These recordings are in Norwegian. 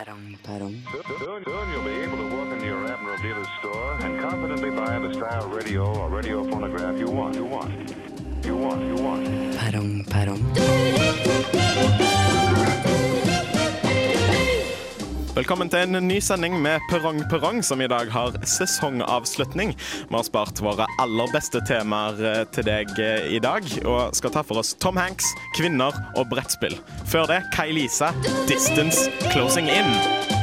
Perrong, perrong. Soon, soon you'll be able to walk into your Admiral dealer's store and confidently buy the style radio or radio phonograph you want. You want. You want. You want. Perrong, perrong. Velkommen til en ny sending med Perrong Perrong, som i dag har sesongavslutning. Vi har spart våre aller beste temaer eh, til deg eh, i dag, og skal ta for oss Tom Hanks, kvinner og brettspill. Før det Kai Lise, 'Distance Closing In'.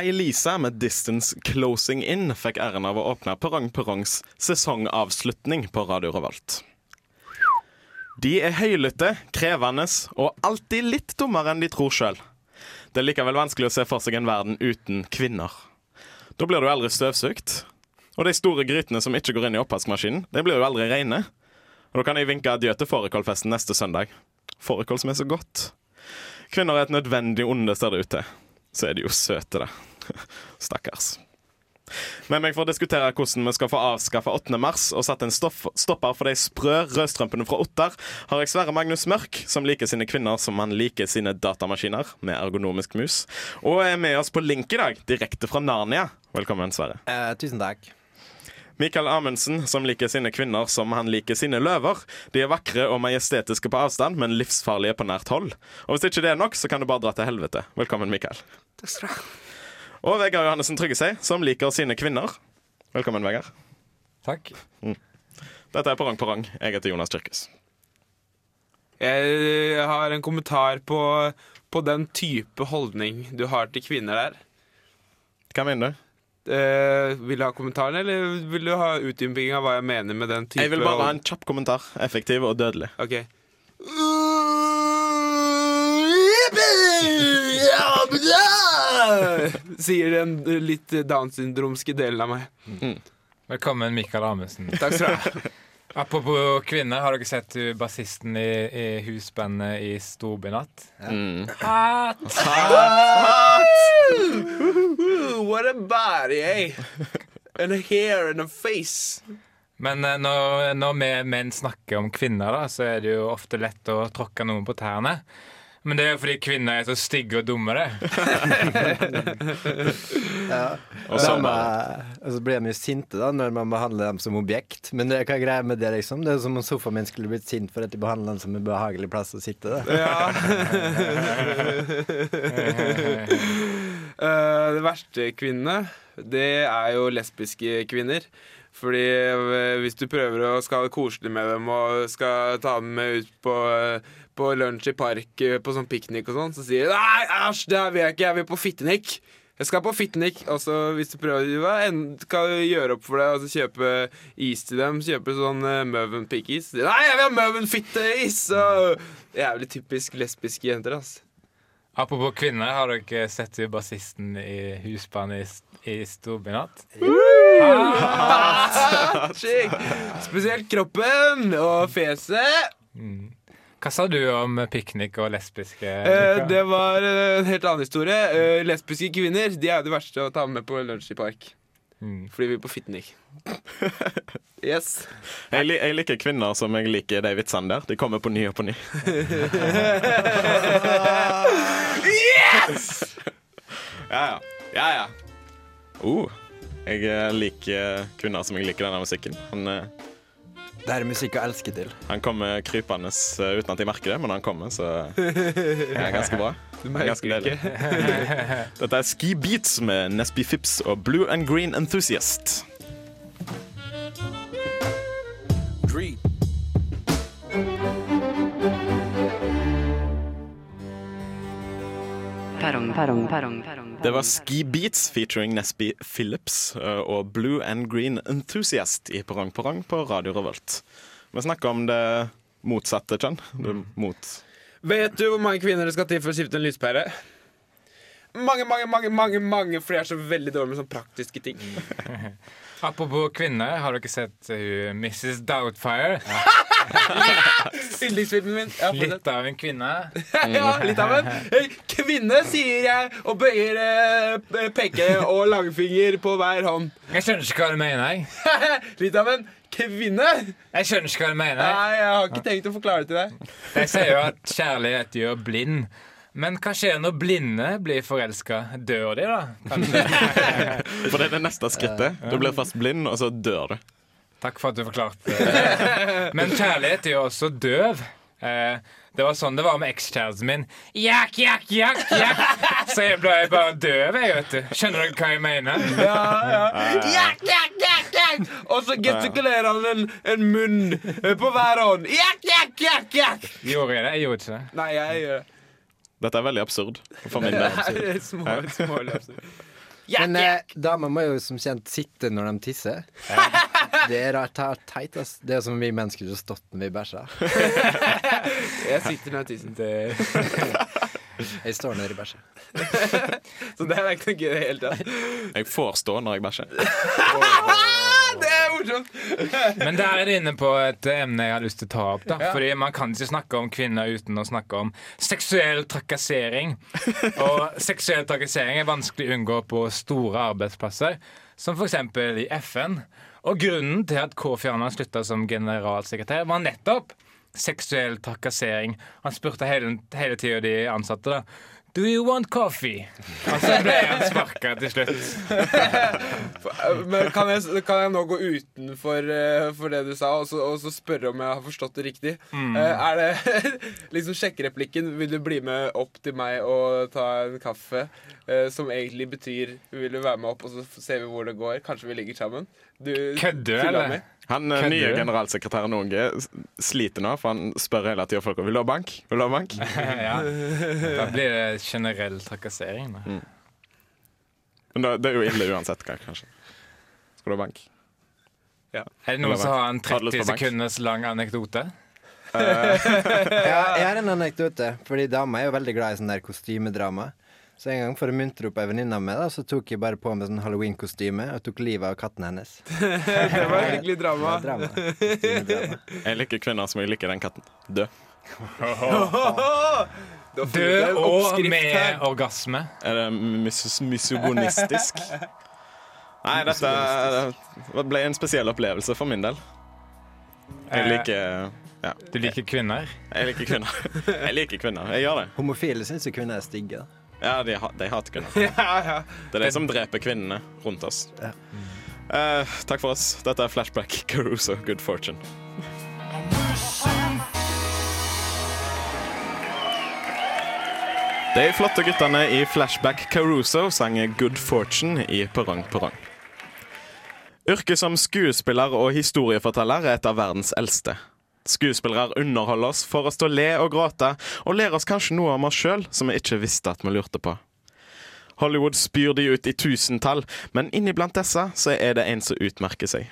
Kai Lisa med 'Distance Closing In' fikk æren av å åpne Perrong Perrongs sesongavslutning på Radio Revolt. De er høylytte, krevende og alltid litt dummere enn de tror sjøl. Det er likevel vanskelig å se for seg en verden uten kvinner. Da blir du aldri støvsugd. Og de store grytene som ikke går inn i oppvaskmaskinen, de blir jo aldri reine. Og da kan jeg vinke adjø til fårikålfesten neste søndag. Fårikål som er så godt. Kvinner er et nødvendig onde, ser det ut til. Så er de jo søte, da. Stakkars. Med meg for å diskutere hvordan vi skal få avskaffa 8. mars og satt en stoff, stopper for de sprø rødstrømpene fra Ottar, har jeg Sverre Magnus Mørk, som liker sine kvinner som han liker sine datamaskiner, med ergonomisk mus, og er med oss på link i dag, direkte fra Narnia. Velkommen, Sverre. Eh, tusen takk. Mikael Amundsen, som liker sine kvinner som han liker sine løver. De er vakre og majestetiske på avstand, men livsfarlige på nært hold. Og hvis ikke det er nok, så kan du bare dra til helvete. Velkommen, Mikael. Takk skal du ha. Og Vegard Johannessen Tryggesei, som liker sine kvinner. Velkommen, Vegard. Takk. Dette er Perrong Perrong. Jeg heter Jonas Kirkes. Jeg har en kommentar på, på den type holdning du har til kvinner der. Hva mener du? Eh, vil du ha kommentaren, eller vil du ha utdyping av hva jeg mener med den type Jeg vil bare ha en kjapp kommentar. Effektiv og dødelig. Ok. Sier den litt Downs syndromske delen av meg. Velkommen, Mikael Amundsen. Takk skal du ha. Apropos kvinner, har dere sett bassisten i, i husbandet i Storbynatt? Mm. Hat! what a body, eh? And a hair and a face. Men uh, når, når vi menn snakker om kvinner, da, så er det jo ofte lett å tråkke noen på tærne. Men det er fordi kvinner er så stygge og dummere. ja. Og så De, bare eh, og så blir de jo sinte da når man behandler dem som objekt. Men det, hva er greia med det, liksom? Det er som om sofaen min skulle blitt sint for at de behandler den som en behagelig plass å sitte. Da. Ja. Eh, det verste kvinnene, det er jo lesbiske kvinner. Fordi eh, hvis du prøver å skal ha det koselig med dem og skal ta dem med ut på, eh, på lunsj i park eh, på sånn piknik og sånn, så sier de nei, æsj, det vil jeg ikke, jeg vil på fitnik Jeg skal på fitnik. Og så hvis du prøver hva enn skal du gjøre opp for deg, altså kjøpe is til dem, kjøpe sånn uh, Møven pikk-is. Nei, jeg vil ha Møven fitte-is! Jævlig typisk lesbiske jenter, ass. Apropos kvinner, har dere sett bassisten i husbandet i, i Storbynatt? Spesielt kroppen og fjeset. Hva sa du om piknik og lesbiske Eh, det var eh, en helt annen historie. Eh, lesbiske kvinner De er jo det verste å ta med på lunsj i park. Mm. Fordi vi er på fitnik. Yes. jeg, li jeg liker kvinner som jeg liker de vitsene der. De kommer på ny og på ny. Ja, ja. ja, ja. Oh, jeg eh, liker kvinner som jeg liker denne musikken. Han, eh, Det er musikk å elske til. han kommer krypende eh, uten at jeg merker det, men han kommer, så det er ganske bra. Det er ganske deilig. Dette er Ski Beats med Nesby Phipps og Blue and Green Enthusiast. Perrong, perrong, perrong, perrong. Det var Ski Beats featuring Nesby Phillips eh, og Blue and Green Enthusiast i Perrong Perrong på Radio Revolt. Vi snakker om det motsatte kjønn. Det mot Vet du hvor mange kvinner det skal til for å skifte en lyspære? Mange, mange, mange, mange, mange for de er så veldig dårlige med sånne praktiske ting. Apropos kvinner, har dere sett uh, Mrs. Doubtfire? Yndlingsfilmen min. Ja. Litt av en kvinne. ja, litt av en eh, kvinne, sier jeg, og bøyer eh, peke og langfinger på hver hånd. Jeg skjønner ikke hva du mener. jeg. Litt av en kvinne? Jeg skjønner ikke hva du mener. Nei, jeg har ikke tenkt å forklare det til deg. De sier jo at kjærlighet gjør blind. Men hva skjer når blinde blir forelska? Dør de, da? For det er det neste skrittet. Du blir først blind, og så dør du. Takk for at du forklarte det. Men kjærlighet er jo også døv. Eh, det var sånn det var med ekskjæresten min. Jak, jak, jak, jak. Så jeg ble bare døv, jeg, vet du. Skjønner dere hva jeg mener? Ja, ja. Jak, jak, jak, jak. Og så gestikulerer han en, en munn eh, på hver hånd. Jak, jak, jak, jak. Gjorde jeg det? Jeg gjorde ikke det. Nei, jeg gjør det. Dette er veldig absurd for min del. Det små, små løpser. Men eh, damer må jo som kjent sitte når de tisser. Det er rart det teit, ass. Det er som vi mennesker som har stått når vi bæsjer. Jeg sitter når jeg tisser. det Jeg står når jeg bæsjer. Så det er ikke noe gøy i det hele tatt. Jeg får stå når jeg bæsjer. Morsomt! Men der er det inne på et emne jeg har lyst til å ta opp. da Fordi Man kan ikke snakke om kvinner uten å snakke om seksuell trakassering. Og seksuell trakassering er vanskelig å unngå på store arbeidsplasser, som f.eks. i FN. Og grunnen til at Kofi Annan slutta som generalsekretær, var nettopp seksuell trakassering. Han spurte hele, hele tida de ansatte da Do you want coffee? Og så ble han sparka til slutt. Men kan jeg, kan jeg nå gå utenfor uh, for det du sa, og så, og så spørre om jeg har forstått det riktig? Eh, er det liksom sjekkereplikken 'Vil du bli med opp til meg og ta en kaffe?' Uh, som egentlig betyr 'Vil du være med opp, og så ser vi hvor det går'? Kanskje vi ligger sammen? Du, Kødder du, eller? Han nye generalsekretæren Unge sliter nå, for han spør hele tida folk Vil du ha bank. Vil du ha bank? ja. Da blir det generell trakassering. Mm. Men det, det er jo ille uansett, ka- kanskje. Skal du ha bank? Er det noen som har en Har du lyst 30 på sekunders lang anekdote? Ja, jeg har en anekdote, fordi dama er jo veldig glad i sånn der kostymedrama. Så en gang for å muntre opp ei venninne av meg, da, så tok jeg bare på meg sånn halloween-kostyme og tok livet av katten hennes. Det var skikkelig drama. var drama. drama. Jeg liker kvinner som jeg liker den katten. Død. Død og med her. orgasme. Er det misogonistisk? Nei, dette det ble en spesiell opplevelse for min del. Jeg liker ja, Du liker kvinner? jeg liker kvinner. Jeg liker kvinner. Jeg gjør det. Homofile syns jo kvinner er stygge. Ja, de, de hater kvinner. Ja, ja. Det er de som dreper kvinnene rundt oss. Uh, takk for oss. Dette er Flashback Caruso Good Fortune. De flotte guttene i Flashback Caruso sang Good Fortune i Perrong Perrong. Yrket som skuespiller og historieforteller er et av verdens eldste. Skuespillere underholder oss for oss til å le og gråte, og ler oss kanskje noe om oss sjøl som vi ikke visste at vi lurte på. Hollywood spyr de ut i tusentall, men inniblant disse så er det en som utmerker seg.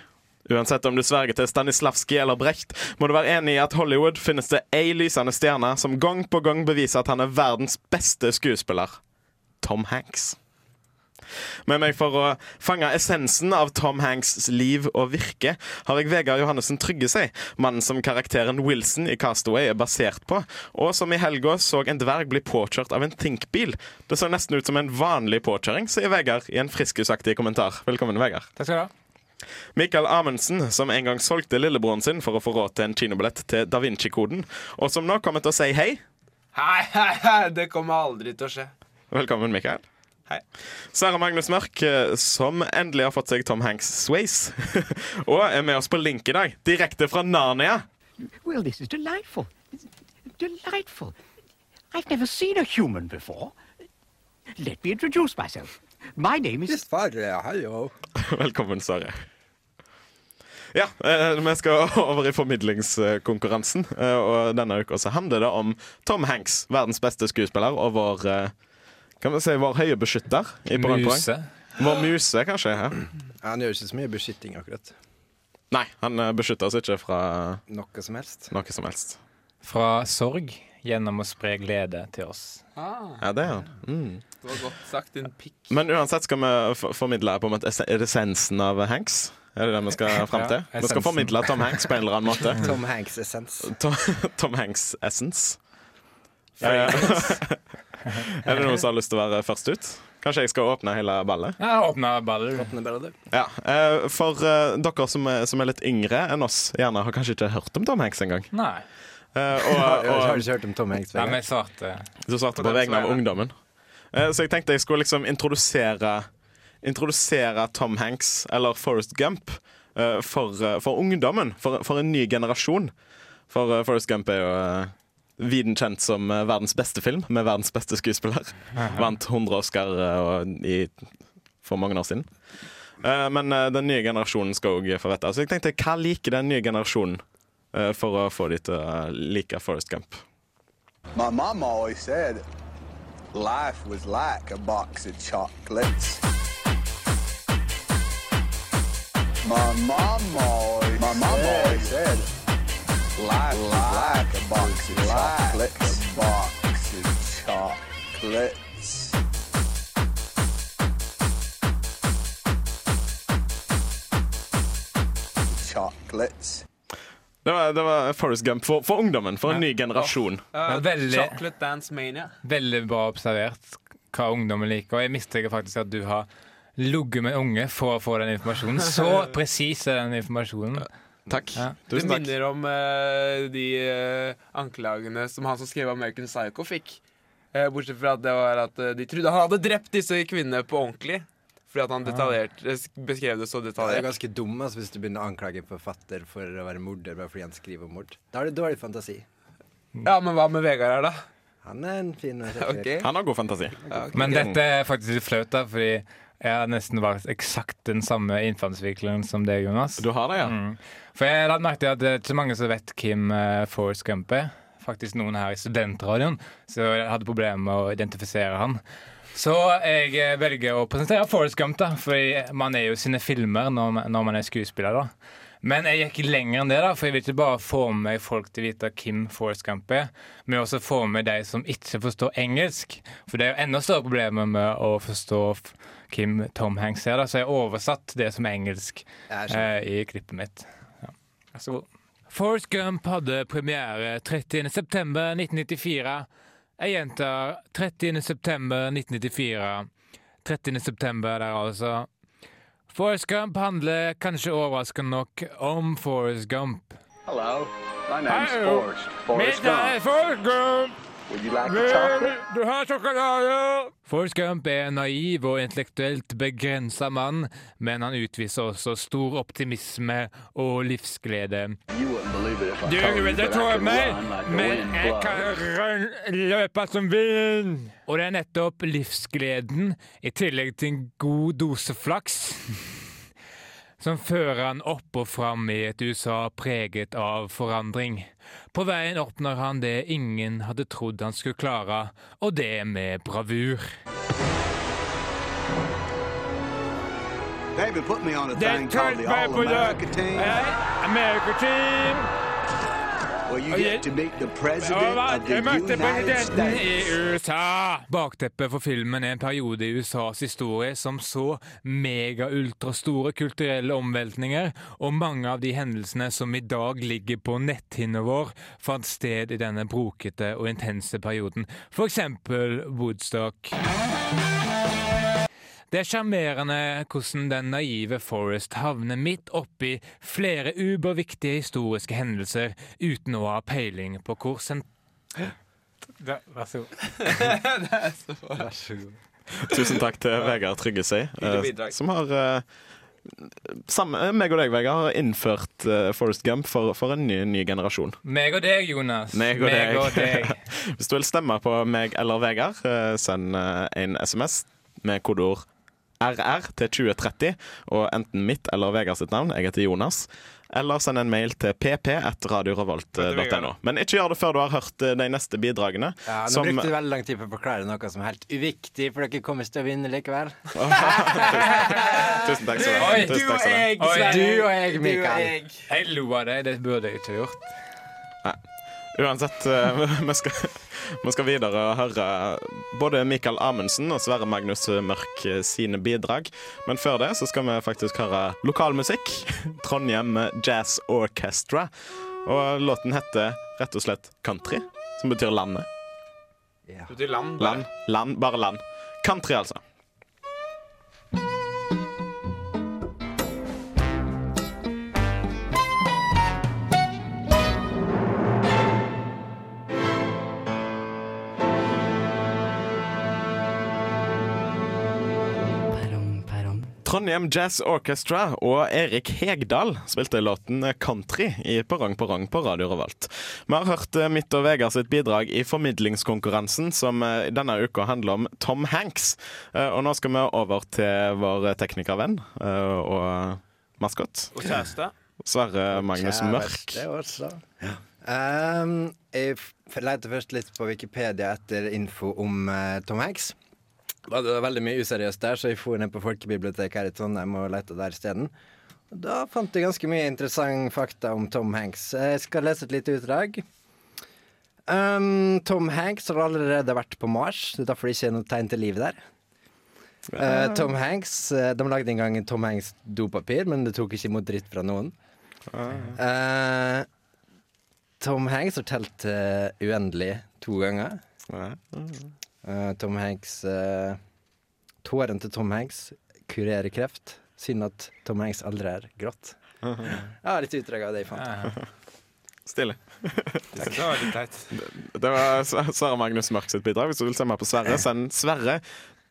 Uansett om du sverger til Stanislavskij eller Brecht, må du være enig i at Hollywood finnes det ei lysende stjerne som gang på gang beviser at han er verdens beste skuespiller. Tom Hanks. Med meg for å fange essensen av Tom Hanks' liv og virke, har jeg Vegard Johannessen Tryggesei, mannen som karakteren Wilson i Castaway er basert på, og som i helga så en dverg bli påkjørt av en Think-bil. Det så nesten ut som en vanlig påkjøring, sier Vegard i en friskusaktig kommentar. Velkommen, Vegard. Takk skal du ha. Mikael Amundsen, som en gang solgte lillebroren sin for å få råd til en kinobillett til Da Vinci-koden, og som nå kommer til å si hei. Hei, hei, hei, det kommer aldri til å skje. Velkommen, Mikael. Hei. Sara Magnus Mørk, eh, som endelig har fått seg Tom Hanks Sways, og er med oss på link i dag, direkte fra Narnia. Well, this is delightful. Delightful. I've never seen a human before. Let me introduce myself. My name is. Sverre, hallo. Velkommen, Sverre. Ja, eh, vi skal over i formidlingskonkurransen, eh, og denne uka så handler det om Tom Hanks, verdens beste skuespiller, og vår eh, kan vi si vår høye beskytter i. Muse. Vår muse, kanskje. Ja. Han gjør ikke så mye beskytting, akkurat. Nei, han eh, beskytter oss ikke fra Noe som helst. noe som helst. Fra sorg gjennom å spre glede til oss. Ah, Ja, det er han. Mm. det var godt sagt, din pikk. Men uansett skal vi formidle på en måte essensen av Hanks. Er det det vi skal fram til? Ja, vi skal formidle Tom Hanks på en eller annen måte. Tom Hanks essens. Tom, Tom Hanks essence. Eh, er det noen som har lyst til å være først ut? Kanskje jeg skal åpne hele ballet? Ja, åpne ballet. Åpne ballet. Ja, eh, For eh, dere som er, som er litt yngre enn oss, gjerne har kanskje ikke hørt om Tom Hanks engang. Eh, og, Har du ikke hørt om Tom Hanks? Nei, men jeg svarte du svarte på vegne av ungdommen. Eh, så jeg tenkte jeg skulle liksom introdusere Introdusere Tom Hanks, eller Forrest Gump, eh, for, eh, for ungdommen. For, for en ny generasjon. For uh, Forrest Gump er jo uh, viden kjent som eh, verdens beste film, med verdens beste skuespiller. Vant 100 Oscar eh, og i, for mange år siden. Eh, men eh, den nye generasjonen skal òg få vite. Så jeg tenkte, hva liker den nye generasjonen eh, Eh, for å få å eh, like Forrest Gump? My mom always said life was like a box of chocolates. My mom always, said life was like a box of chocolates. A box of chocolates. Chocolates. Det var, det var Forrest Gump for, for ungdommen, for en ny generasjon. Ja, veldig- Chocolate Dance Mania. Veldig bra observert hva ungdommen liker. Og jeg mistenker faktisk at du har ligget med unge for å få den informasjonen. Så presis er den informasjonen. Takk. Ja. Det Tusen takk. minner om uh, de uh, anklagene som han som skrev American Psycho, fikk. Uh, bortsett fra at det var at de trodde han hadde drept disse kvinnene på ordentlig. Fordi at han eh, beskrev det så detaljert. Det er ganske dum altså, hvis du begynner å anklage en forfatter for å være morder bare fordi han skriver om mord. Da har du dårlig fantasi. Ja, men hva med Vegard her, da? Han er en fin okay. Han har god fantasi. Men dette er faktisk litt flaut, da, fordi jeg har nesten valgt eksakt den samme innfallsvinkelen som deg, Jonas. Du har det, ja? Mm. For jeg la lagt merke til at det er ikke så mange som vet hvem uh, Forrest Gump er. Faktisk noen her i studentradioen, så jeg hadde problemer med å identifisere han. Så jeg eh, velger å presentere Forrest Gump, da, for man er jo sine filmer når man, når man er skuespiller. da. Men jeg gikk lenger enn det, da, for jeg vil ikke bare få med meg folk til å vite hvem Forrest Gump er, men også få med de som ikke forstår engelsk. For det er jo enda større problemer med å forstå hvem Tom Hanks er, da, så jeg har oversatt det som er engelsk eh, i klippet mitt. Ja. Vær så god. Forrest Gump hadde premiere 30.9.1994. Jeg gjentar 30.9.1994. 30.9. der, altså. Forrest Gump handler kanskje overraskende nok om Forrest Gump. Hello, my name's. Forrest. Forrest Gump. Like? Du har sjokolade! Forrest Gump er en naiv og intellektuelt begrensa mann, men han utviser også stor optimisme og livsglede. Du vil ikke could meg, men jeg kan løpe som vind. Og det er nettopp livsgleden, i tillegg til en god dose flaks, som fører han opp og fram i et USA preget av forandring. På veien oppnår han det ingen hadde trodd han skulle klare, og det med bravur. David put me on a thing called the All America Team, America Team. Jeg møtte presidenten i USA! Bakteppet for filmen er en periode i USAs historie som så mega-ultrastore kulturelle omveltninger, og mange av de hendelsene som i dag ligger på netthinna vår, fant sted i denne brokete og intense perioden. Eksempel Woodstock. Det er sjarmerende hvordan den naive Forrest havner midt oppi flere uberviktige historiske hendelser uten å ha peiling på hvor sen... Vær så god. Tusen takk til Vegard Tryggesøy, eh, som har eh, sammen, eh, meg og deg, Vegard, har innført uh, Forest Gump for, for en ny, ny generasjon. Meg og deg, Jonas. Meg og deg. deg. Hvis du vil stemme på meg eller Vegard, uh, send uh, en SMS med kodeord RR til 2030, og enten mitt eller Vegard sitt navn. Jeg heter Jonas. Eller send en mail til pp1radiorevolt.no. Men ikke gjør det før du har hørt eh, de neste bidragene. Ja, nå som- brukte du veldig lang tid på å forklare noe som er helt uviktig, for dere kommer ikke til å vinne likevel. Tusen takk skal du ha. Du og jeg, Mikael. Jeg lo av deg. Det burde jeg ikke ha gjort. Uansett, eh, vi skal, Vi skal videre og høre både Mikael Amundsen og Sverre Magnus Mørk sine bidrag. Men før det så skal vi faktisk høre lokalmusikk. Trondheim Jazz Orchestra. Og låten heter rett og slett Country, som betyr landet. Det betyr land. bare. Land, land, bare land. Country, altså. Trondheim Jazz Orchestra og Erik Hegdal spilte låten Country i Perrong Perrong på Radio Revolt. Vi har hørt eh, mitt og Vegard sitt bidrag i formidlingskonkurransen som eh, denne uka handler om Tom Hanks. Eh, Og nå skal vi over til vår teknikervenn og maskot. Og kjæreste. Sverre Magnus Mørk. Kjæreste også. Um, jeg leter først litt på Wikipedia etter info om Tom Hanks. Det var veldig mye useriøst der, så jeg for ned på folkebiblioteket her i Trondheim og lette der isteden. Da fant jeg ganske mye interessant fakta om Tom Hanks. Jeg skal lese et lite utdrag. Um, Tom Hanks har allerede vært på Mars, det er derfor det ikke er noe tegn til liv der. Uh, Tom Hanks eh, De lagde en gang Tom Hanks dopapir, men det tok ikke imot dritt fra noen. Uh, Tom Hanks har telt uh, uendelig to ganger. Eh, Tom Hanks uh, Tåren til Tom Hanks kurerer kreft. Synd at Tom Hanks aldri er grått. Jeg har litt utdrag av det jeg fant. Stille. Det var litt teit. Det var Sverre Magnus Mørk sitt bidrag. Hvis du vil se mer på Sverre, send Sverre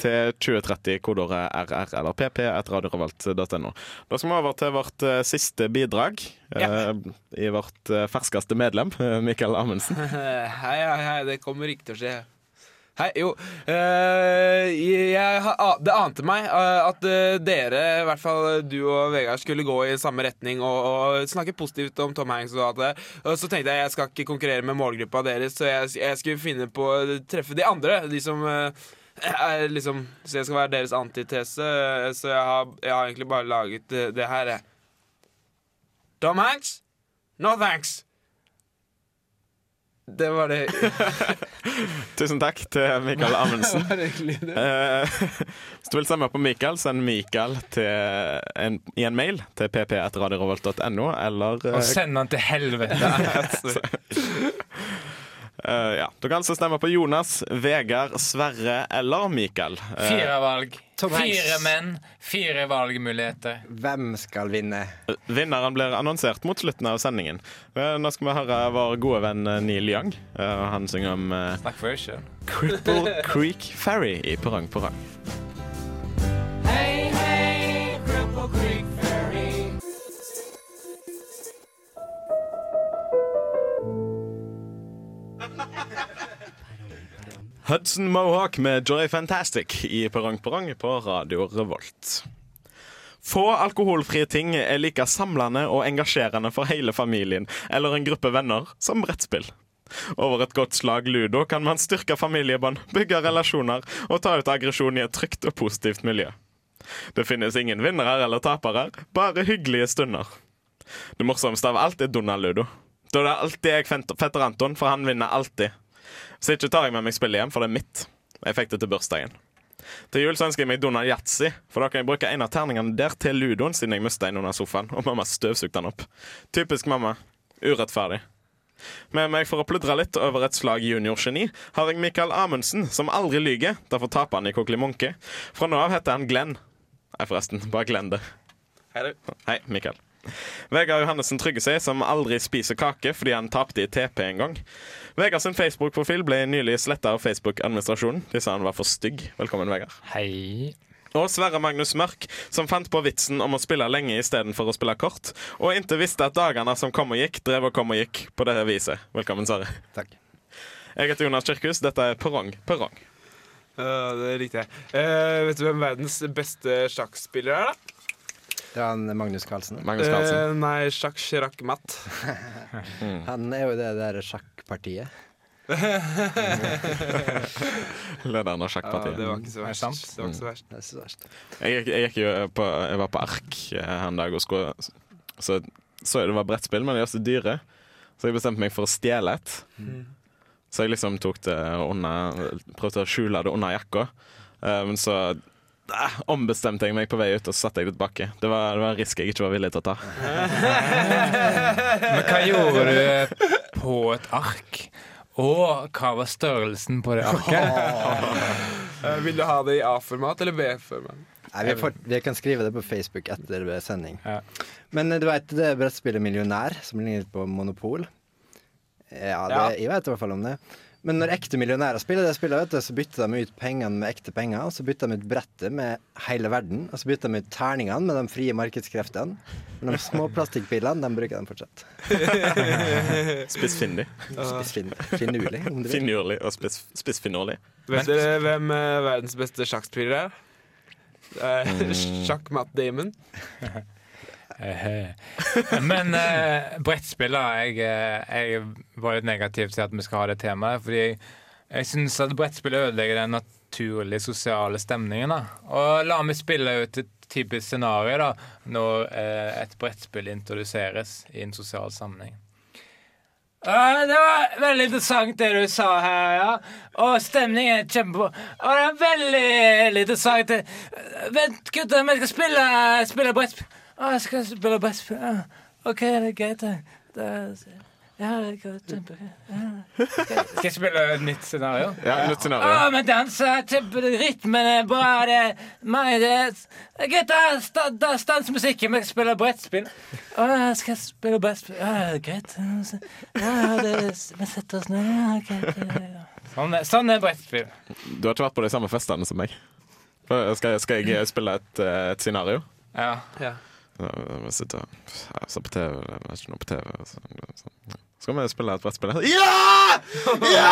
til 2030, kodeåret RR eller PP etter radiorevolt.no. Da skal vi over til vårt uh, siste bidrag eh, i vårt uh, ferskeste medlem, eh, Mikael Amundsen. Hei, hei, hei, det kommer ikke til å skje. Hei, jo. Uh, jeg, det ante meg eh, at eh, dere, i hvert fall du og Vegard, skulle gå i samme retning og, og snakke positivt om Tom Hanks. Og alt det. Og så tenkte jeg jeg skal ikke konkurrere med målgruppa deres, så jeg, jeg skulle finne på å treffe de andre. De som uh, er liksom Så jeg skal være deres antitese. Så jeg har, jeg har egentlig bare laget det, det her. Tom Hanks? No thanks. Det var det. Tusen takk til Mikael Amundsen. Eh, Hvis du vil se opp på Mikael, send Mikael til en, i en mail til pp1radiorevolt.no, eller eh, Og send den til helvete. Eh, ja. Du kan altså stemme på Jonas, Vegard, Sverre eller Mikael. Uh, Fire valg. Fire menn, fire valgmuligheter. Hvem skal vinne? Vinneren blir annonsert mot slutten av sendingen. Eh, Nå skal vi høre vår gode venn Neil Young. Han synger om Snakk for deg sjøl. Cripple Creek Ferry i Perrong Perrong. Hudson Mohawk med Joy Fantastic i Perrong Perrong på Radio Revolt. Få alkoholfrie ting er like samlende og engasjerende for hele familien eller en gruppe venner som brettspill. Over et godt slag ludo kan man styrke familiebånd, bygge relasjoner og ta ut aggresjon i et trygt og positivt miljø. Det finnes ingen vinnere eller tapere, bare hyggelige stunder. Det morsomste av alt er Donald Ludo. Da er det alltid jeg fetter Anton, for han vinner alltid. Så ikke tar jeg med meg spillet hjem, for det er mitt. Jeg fikk det til bursdagen. Til jul så ønsker jeg meg Donald Yatzy, for da kan jeg bruke en av terningene der til ludoen, siden jeg mista en under sofaen, og mamma støvsugde den opp. Typisk mamma. Urettferdig. Med meg for å pludre litt over et slag juniorgeni har jeg Mikael Amundsen, som aldri lyger. Derfor taper han i Kokkeli Fra nå av heter han Glenn. Nei, forresten. Bare Glenn det. Hei, du. Hei, Mikael. Vegard Johannessen trygger seg, som aldri spiser kake fordi han tapte i TP en gang. Vegard sin Facebook-profil ble nylig sletta av Facebook-administrasjonen. De sa han var for stygg. Velkommen, Vegard. Hei. Og Sverre Magnus Mørk, som fant på vitsen om å spille lenge istedenfor å spille kort, og inntil visste at dagene som kom og gikk, drev og kom og gikk på dette viset. Velkommen, Sverre. Takk. Jeg heter Jonas Kirkhus. Dette er Perrong Perrong. Uh, det likte jeg. Uh, vet du hvem verdens beste sjakkspiller er, da? Det var han Magnus Carlsen. Magnus Carlsen. Eh, nei, Sjakk Chirac Matt. Han er jo det der sjakkpartiet. Lederen av Ja, det var ikke så Er det verst. Det var ikke så verst. Det er så verst. Jeg, gikk- jeg, gikk jo på, jeg var på ark eh, her en dag og skulle Så så det var brettspill, men de er så dyre. Så jeg bestemte meg for å stjele et. Så jeg liksom tok det under Prøvde å skjule det under jakka. Eh, men så eh, ombestemte jeg meg på vei ut, og så satte jeg det tilbake. Det var, det var en risk jeg ikke var villig til å ta. Men hva gjorde du på et ark? Og hva var størrelsen på det arket? Eh, Vil du ha det i A-format eller B-format? Nei, vi, får, vi kan skrive det på Facebook etter sending. Ja. Men eh, du vet det brettspillet Millionær, som ligner litt på Monopol? Ja, det, Ja. jeg vet i hvert fall om det. Men når ekte millionærer spiller det spillet, vet du, så bytter de ut pengene med ekte penger. Og så bytter de ut brettet med hele verden. Og så bytter de ut terningene med de frie markedskreftene. Men de små plastikkpillene, de bruker de fortsatt. Spissfindig. Spissfin- Finurlig, og spiss, spissfinurlig. Vet dere hvem eh, verdens beste sjakkspiller er? Uh, Sjakk Matt Damon. Eh, Men eh, brettspill, da. Jeg, eh, jeg var litt negativ til at vi skal ha det temaet. Fordi jeg, syns at brettspill ødelegger den naturlige sosiale stemningen. da Og la meg spille ut et typisk scenario da når eh, et brettspill introduseres i en sosial sammenheng. Uh, det var veldig interessant det du sa her, ja. Og stemningen er kjempebra. Og det er veldig, veldig interessant. Vent, gutter, vi skal spille, spille brettspill. Å, jeg skal spille brettspill. Ja. OK, det er greit. det. Er- Ja, det er. Ja. Skal skal jeg spille et nytt scenario? Ja, nytt scenario. Å, men danser, til rytmen er bra. Det, meg, det er greit. da, sta- Stans musikken, vi skal spille brettspill. Å, skal jeg spille brettspill? Ja, det er greit. Ja, det, vi setter oss ned. Ja, greit. Ja. Sånn, er- sånn er brettspill. Du har ikke vært på de samme festene som meg. Skal, skal jeg spille et, eh, et scenario? Ja. Ja. Ja, Vi sitter og ser på TV, jeg vet ikke noe på TV. så- så- Skal vi spille et brettspill? Ja! Ja!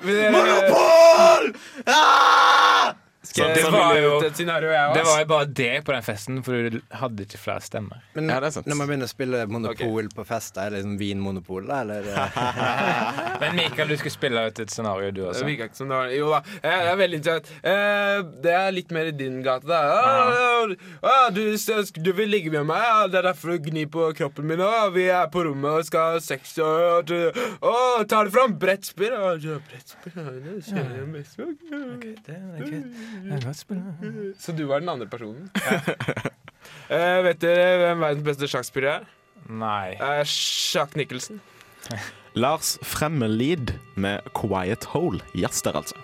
Monopol! Ja! Skal det var jo- Det var jo bare det på den festen, for du hadde ikke flere stemmer. Men Ja, det er sant. når man begynner å spille Monopol på fest, er det liksom Vinmonopol, da? Eller? Men Mikael, du skulle spille ut et scenario, du også. Jo da, jeg er veldig interessert. Eh, det er litt mer i din gate, da. Ah, ah, du, du vil ligge med meg? Det er derfor du gnir på kroppen min. Vi er på rommet og skal ha sex. Og, å, tar det fram brettspill? Brettspill ja, det er for. Så du var den andre personen? Eh, vet dere hvem verdens beste sjakkspiller er? Nei. Uh, Sjakk Nicholson. Lars Fremmelid med 'Quiet Hole'. Jazz der, altså.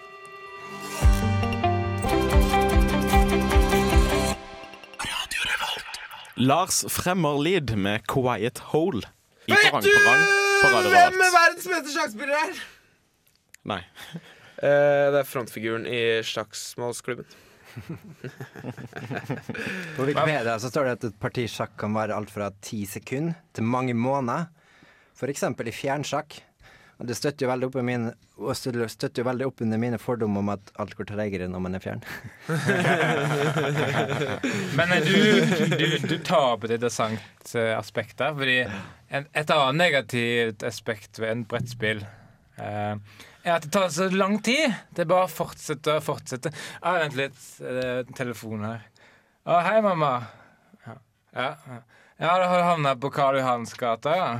Lars Fremmerlid med 'Quiet Hole' i Vet du hvem verdens beste sjakkspiller er? Nei. Eh, det er frontfiguren i sjakksmålsklubben. På Wikipedia så står det at et parti sjakk kan vare alt fra ti sekunder til mange måneder. For eksempel i fjernsjakk. Og det støtter jo veldig opp, i mine, og støtter jo veldig opp under mine fordommer om at alt går tregere når man er fjern. Men eh, du, du, du tar opp et interessant eh, aspekt der. Fordi en, et annet negativt aspekt ved en brettspill eh, er at det tar så lang tid. Det er bare å fortsette og fortsette. Ah, vent litt. Det er en telefon her. Å, hei, mamma. Ja, ja, ja. ja har du havna på Karl Johans gate, ja.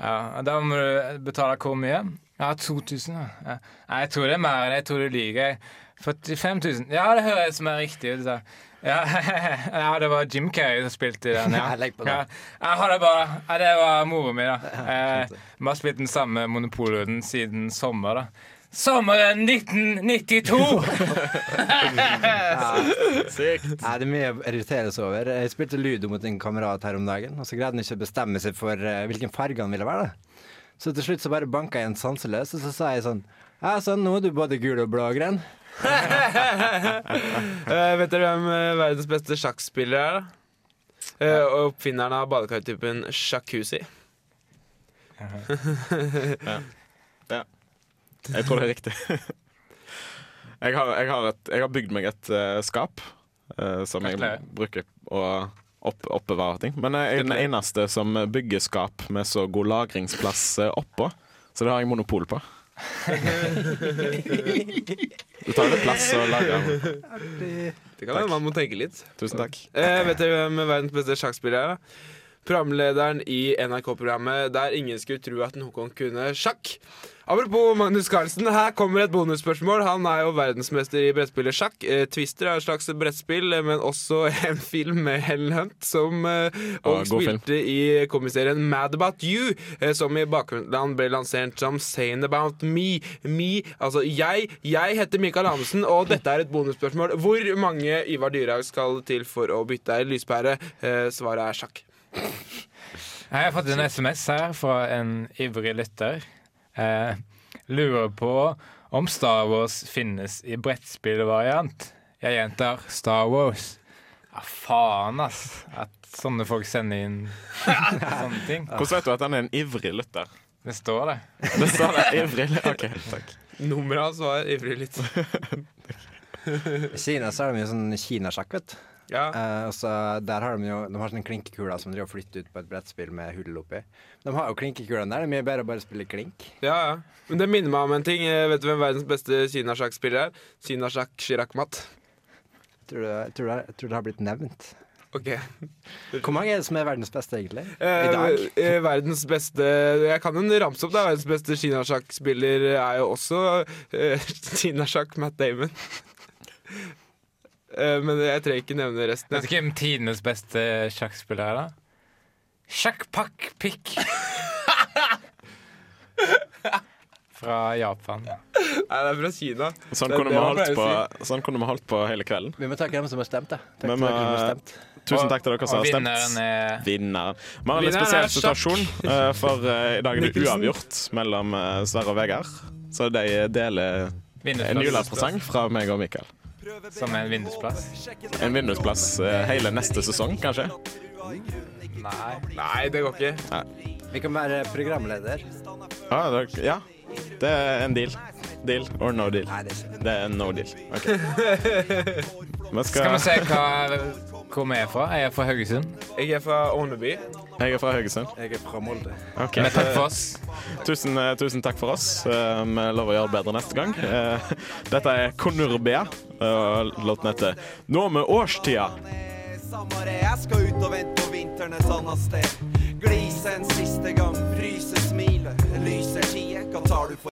ja. Da må du betale hvor mye? Ja, 2000. Ja. Ja. Nei, jeg tror det er mer enn jeg tror du lyver. 45 000. Ja, det høres mer riktig ut. sa. Ja, ja, det var Jim Carrey som spilte i den. Ja. Jeg på. Ja, har det bare. Ja, det var mora mi, da. Eh, Vi har spilt den samme monopollyden siden sommer, da. Sommeren 1992! Nei, det er mye å irritere seg over. Jeg spilte ludo mot en kamerat her om dagen, og så greide han ikke å bestemme seg for eh, hvilken farge han ville være. da. Så til slutt så bare banka jeg en sanseløs, og så sa jeg sånn Ja, sånn, nå er du både gul og blå og grønn. Eh, vet dere hvem eh, verdens beste sjakkspiller er? da? Eh, og oppfinneren av badekartypen jacuzzi. Jeg tror det er riktig. Jeg har, jeg har, et, jeg har bygd meg et uh, skap uh, som jeg bruker å opp, oppbevare ting. Men jeg er den eneste som bygger skap med så god lagringsplass oppå. Så det har jeg monopol på. Du tar litt plass og lager Det kan være man må tenke litt. Tusen takk. Eh, vet dere hvem verdens beste sjakkspiller er? da? Programlederen i NRK-programmet der ingen skulle tro at noen kunne sjakk. Apropos Magnus Carlsen, her kommer et bonusspørsmål. Han er jo verdensmester i brettspillet sjakk. Eh, Twister er et slags brettspill, men også en film med Helen Hunt, som eh, og spilte film. i komiserien Mad About You, eh, som i bakgrunnen ble lansert som Sane About Me. Me, altså jeg. Jeg heter Mikael Amundsen, og dette er et bonusspørsmål. Hvor mange Ivar Dyrhaug skal til for å bytte ei lyspære? Eh, svaret er sjakk. Jeg har fått en SMS her fra en ivrig lytter. Eh, lurer på om Star Wars finnes i brettspillvariant. Jeg gjentar Star Wars. Ja, faen, ass. At sånne folk sender inn sånne ting. Hvordan vet du at han er en ivrig lytter? Det står det. Det står det, ivrig. OK, takk. Nummeret hans var ivrig lytter. I Kina så er det mye sånn kinasjakk, vet du. Ja. Uh, så der har de jo De har sånne klinkekuler som driver og flytter ut på et brettspill med hull oppi. De har jo klinkekulene der. Det er mye bedre å bare spille klink. Ja, ja. Men det minner meg om en ting. Eh, Vet du hvem verdens beste kinasjakkspiller er? Kinasjakk Shirakmat. Tror du, tror, jeg tror det har blitt nevnt. Ok. Hvor mange er det som er verdens beste, egentlig? Eh, I dag? eh, verdens beste Jeg kan jo ramse opp, da. Verdens beste kinasjakkspiller er jo også eh, kinasjakk Matt Damon. Eh, men jeg trenger ikke nevne resten. Vet du hvem tidenes beste sjakkspiller er, da? Sjakk-pakk-pikk. Fra Japan. Nei, det er fra Kina. Sånn kunne, det vi holdt på, sånn kunne vi holdt på hele kvelden. Vi må takke dem som har stemt, da. Takk Men til dere som har stemt. Tusen takk til dere som har vinneren stemt. er Vinneren. Vi har en litt spesiell situasjon, uh, for uh, i dag er det uavgjort mellom uh, Sverre og Vegard. Så de deler en julepresang fra meg og Mikael. Som en vindusplass. En vindusplass eh, hele neste sesong, kanskje. Nei. Nei, det går ikke. Vi kan være programleder. Ah, dere- ja, det er en deal. Deal or no deal. Nei, det er ikke Det er no deal. Okay. Skal skal, vi se hva, hvor vi er fra? Jeg er fra Haugesund. Jeg er fra Åneby. jeg er fra Haugesund. Jeg er fra Molde. Okay. Men takk for oss. Tusen, eh, tusen takk for oss. Eh, Vi lover å gjøre det bedre neste gang. Eh, Dette er Konurbea, og låten heter Nå med årstida. Jeg skal ut og vente på vinteren et annet sted. Glise en siste gang, fryse smilet, lyser tiet, hva tar du for